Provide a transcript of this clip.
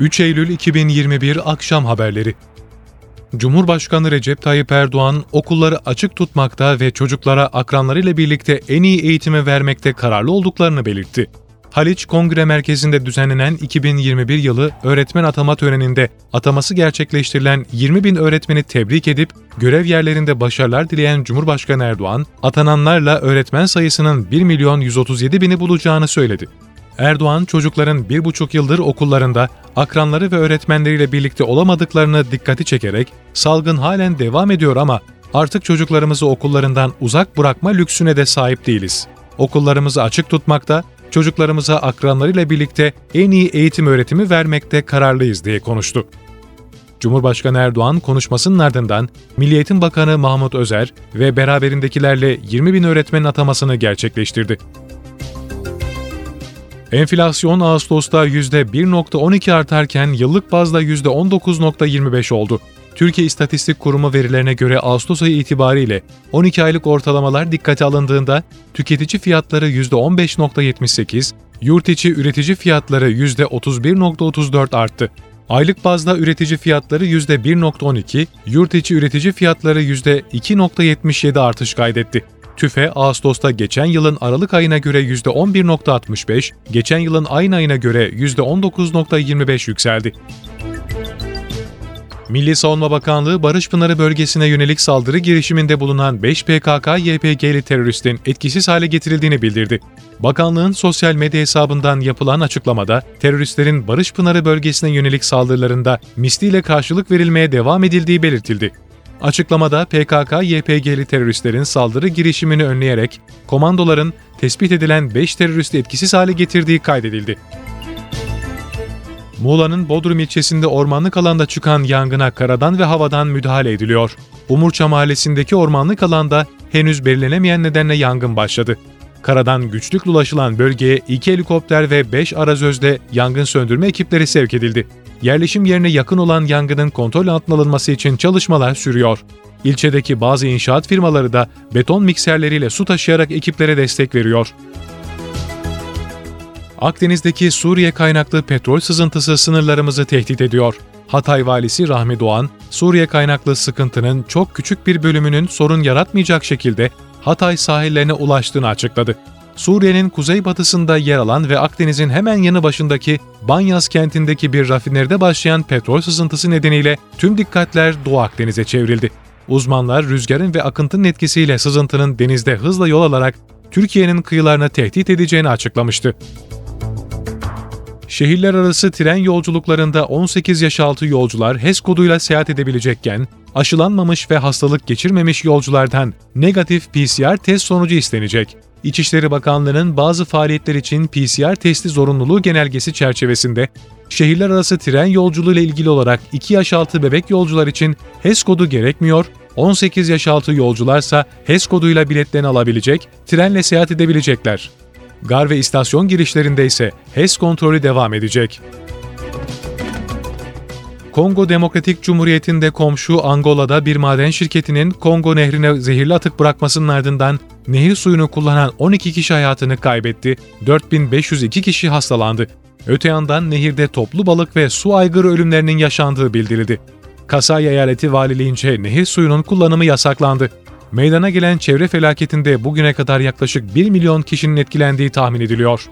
3 Eylül 2021 Akşam Haberleri Cumhurbaşkanı Recep Tayyip Erdoğan okulları açık tutmakta ve çocuklara akranlarıyla birlikte en iyi eğitimi vermekte kararlı olduklarını belirtti. Haliç Kongre Merkezi'nde düzenlenen 2021 yılı öğretmen atama töreninde ataması gerçekleştirilen 20 bin öğretmeni tebrik edip görev yerlerinde başarılar dileyen Cumhurbaşkanı Erdoğan, atananlarla öğretmen sayısının 1 milyon 137 bini bulacağını söyledi. Erdoğan, çocukların bir buçuk yıldır okullarında akranları ve öğretmenleriyle birlikte olamadıklarını dikkati çekerek, salgın halen devam ediyor ama artık çocuklarımızı okullarından uzak bırakma lüksüne de sahip değiliz. Okullarımızı açık tutmakta, çocuklarımıza akranlarıyla birlikte en iyi eğitim öğretimi vermekte kararlıyız diye konuştu. Cumhurbaşkanı Erdoğan konuşmasının ardından Milli Eğitim Bakanı Mahmut Özer ve beraberindekilerle 20 bin öğretmenin atamasını gerçekleştirdi. Enflasyon Ağustos'ta %1.12 artarken yıllık bazda %19.25 oldu. Türkiye İstatistik Kurumu verilerine göre Ağustos ayı itibariyle 12 aylık ortalamalar dikkate alındığında tüketici fiyatları %15.78, yurt içi üretici fiyatları %31.34 arttı. Aylık bazda üretici fiyatları %1.12, yurt içi üretici fiyatları %2.77 artış kaydetti. TÜFE, Ağustos'ta geçen yılın Aralık ayına göre %11.65, geçen yılın aynı ayına göre %19.25 yükseldi. Milli Savunma Bakanlığı Barış Pınarı bölgesine yönelik saldırı girişiminde bulunan 5 PKK-YPG'li teröristin etkisiz hale getirildiğini bildirdi. Bakanlığın sosyal medya hesabından yapılan açıklamada teröristlerin Barış Pınarı bölgesine yönelik saldırılarında misliyle karşılık verilmeye devam edildiği belirtildi. Açıklamada PKK-YPG'li teröristlerin saldırı girişimini önleyerek komandoların tespit edilen 5 teröristi etkisiz hale getirdiği kaydedildi. Muğla'nın Bodrum ilçesinde ormanlık alanda çıkan yangına karadan ve havadan müdahale ediliyor. Umurça mahallesindeki ormanlık alanda henüz belirlenemeyen nedenle yangın başladı. Karadan güçlükle ulaşılan bölgeye 2 helikopter ve 5 arazözde yangın söndürme ekipleri sevk edildi. Yerleşim yerine yakın olan yangının kontrol altına alınması için çalışmalar sürüyor. İlçedeki bazı inşaat firmaları da beton mikserleriyle su taşıyarak ekiplere destek veriyor. Akdeniz'deki Suriye kaynaklı petrol sızıntısı sınırlarımızı tehdit ediyor. Hatay valisi Rahmi Doğan, Suriye kaynaklı sıkıntının çok küçük bir bölümünün sorun yaratmayacak şekilde Hatay sahillerine ulaştığını açıkladı. Suriye'nin kuzeybatısında yer alan ve Akdeniz'in hemen yanı başındaki Banyas kentindeki bir rafineride başlayan petrol sızıntısı nedeniyle tüm dikkatler Doğu Akdeniz'e çevrildi. Uzmanlar rüzgarın ve akıntının etkisiyle sızıntının denizde hızla yol alarak Türkiye'nin kıyılarını tehdit edeceğini açıklamıştı. Şehirler arası tren yolculuklarında 18 yaş altı yolcular HES koduyla seyahat edebilecekken, aşılanmamış ve hastalık geçirmemiş yolculardan negatif PCR test sonucu istenecek. İçişleri Bakanlığı'nın bazı faaliyetler için PCR testi zorunluluğu genelgesi çerçevesinde şehirler arası tren yolculuğu ile ilgili olarak 2 yaş altı bebek yolcular için HES kodu gerekmiyor, 18 yaş altı yolcularsa HES koduyla biletlerini alabilecek, trenle seyahat edebilecekler. Gar ve istasyon girişlerinde ise HES kontrolü devam edecek. Kongo Demokratik Cumhuriyeti'nde komşu Angola'da bir maden şirketinin Kongo nehrine zehirli atık bırakmasının ardından nehir suyunu kullanan 12 kişi hayatını kaybetti, 4502 kişi hastalandı. Öte yandan nehirde toplu balık ve su aygırı ölümlerinin yaşandığı bildirildi. Kasay Eyaleti Valiliğince nehir suyunun kullanımı yasaklandı. Meydana gelen çevre felaketinde bugüne kadar yaklaşık 1 milyon kişinin etkilendiği tahmin ediliyor.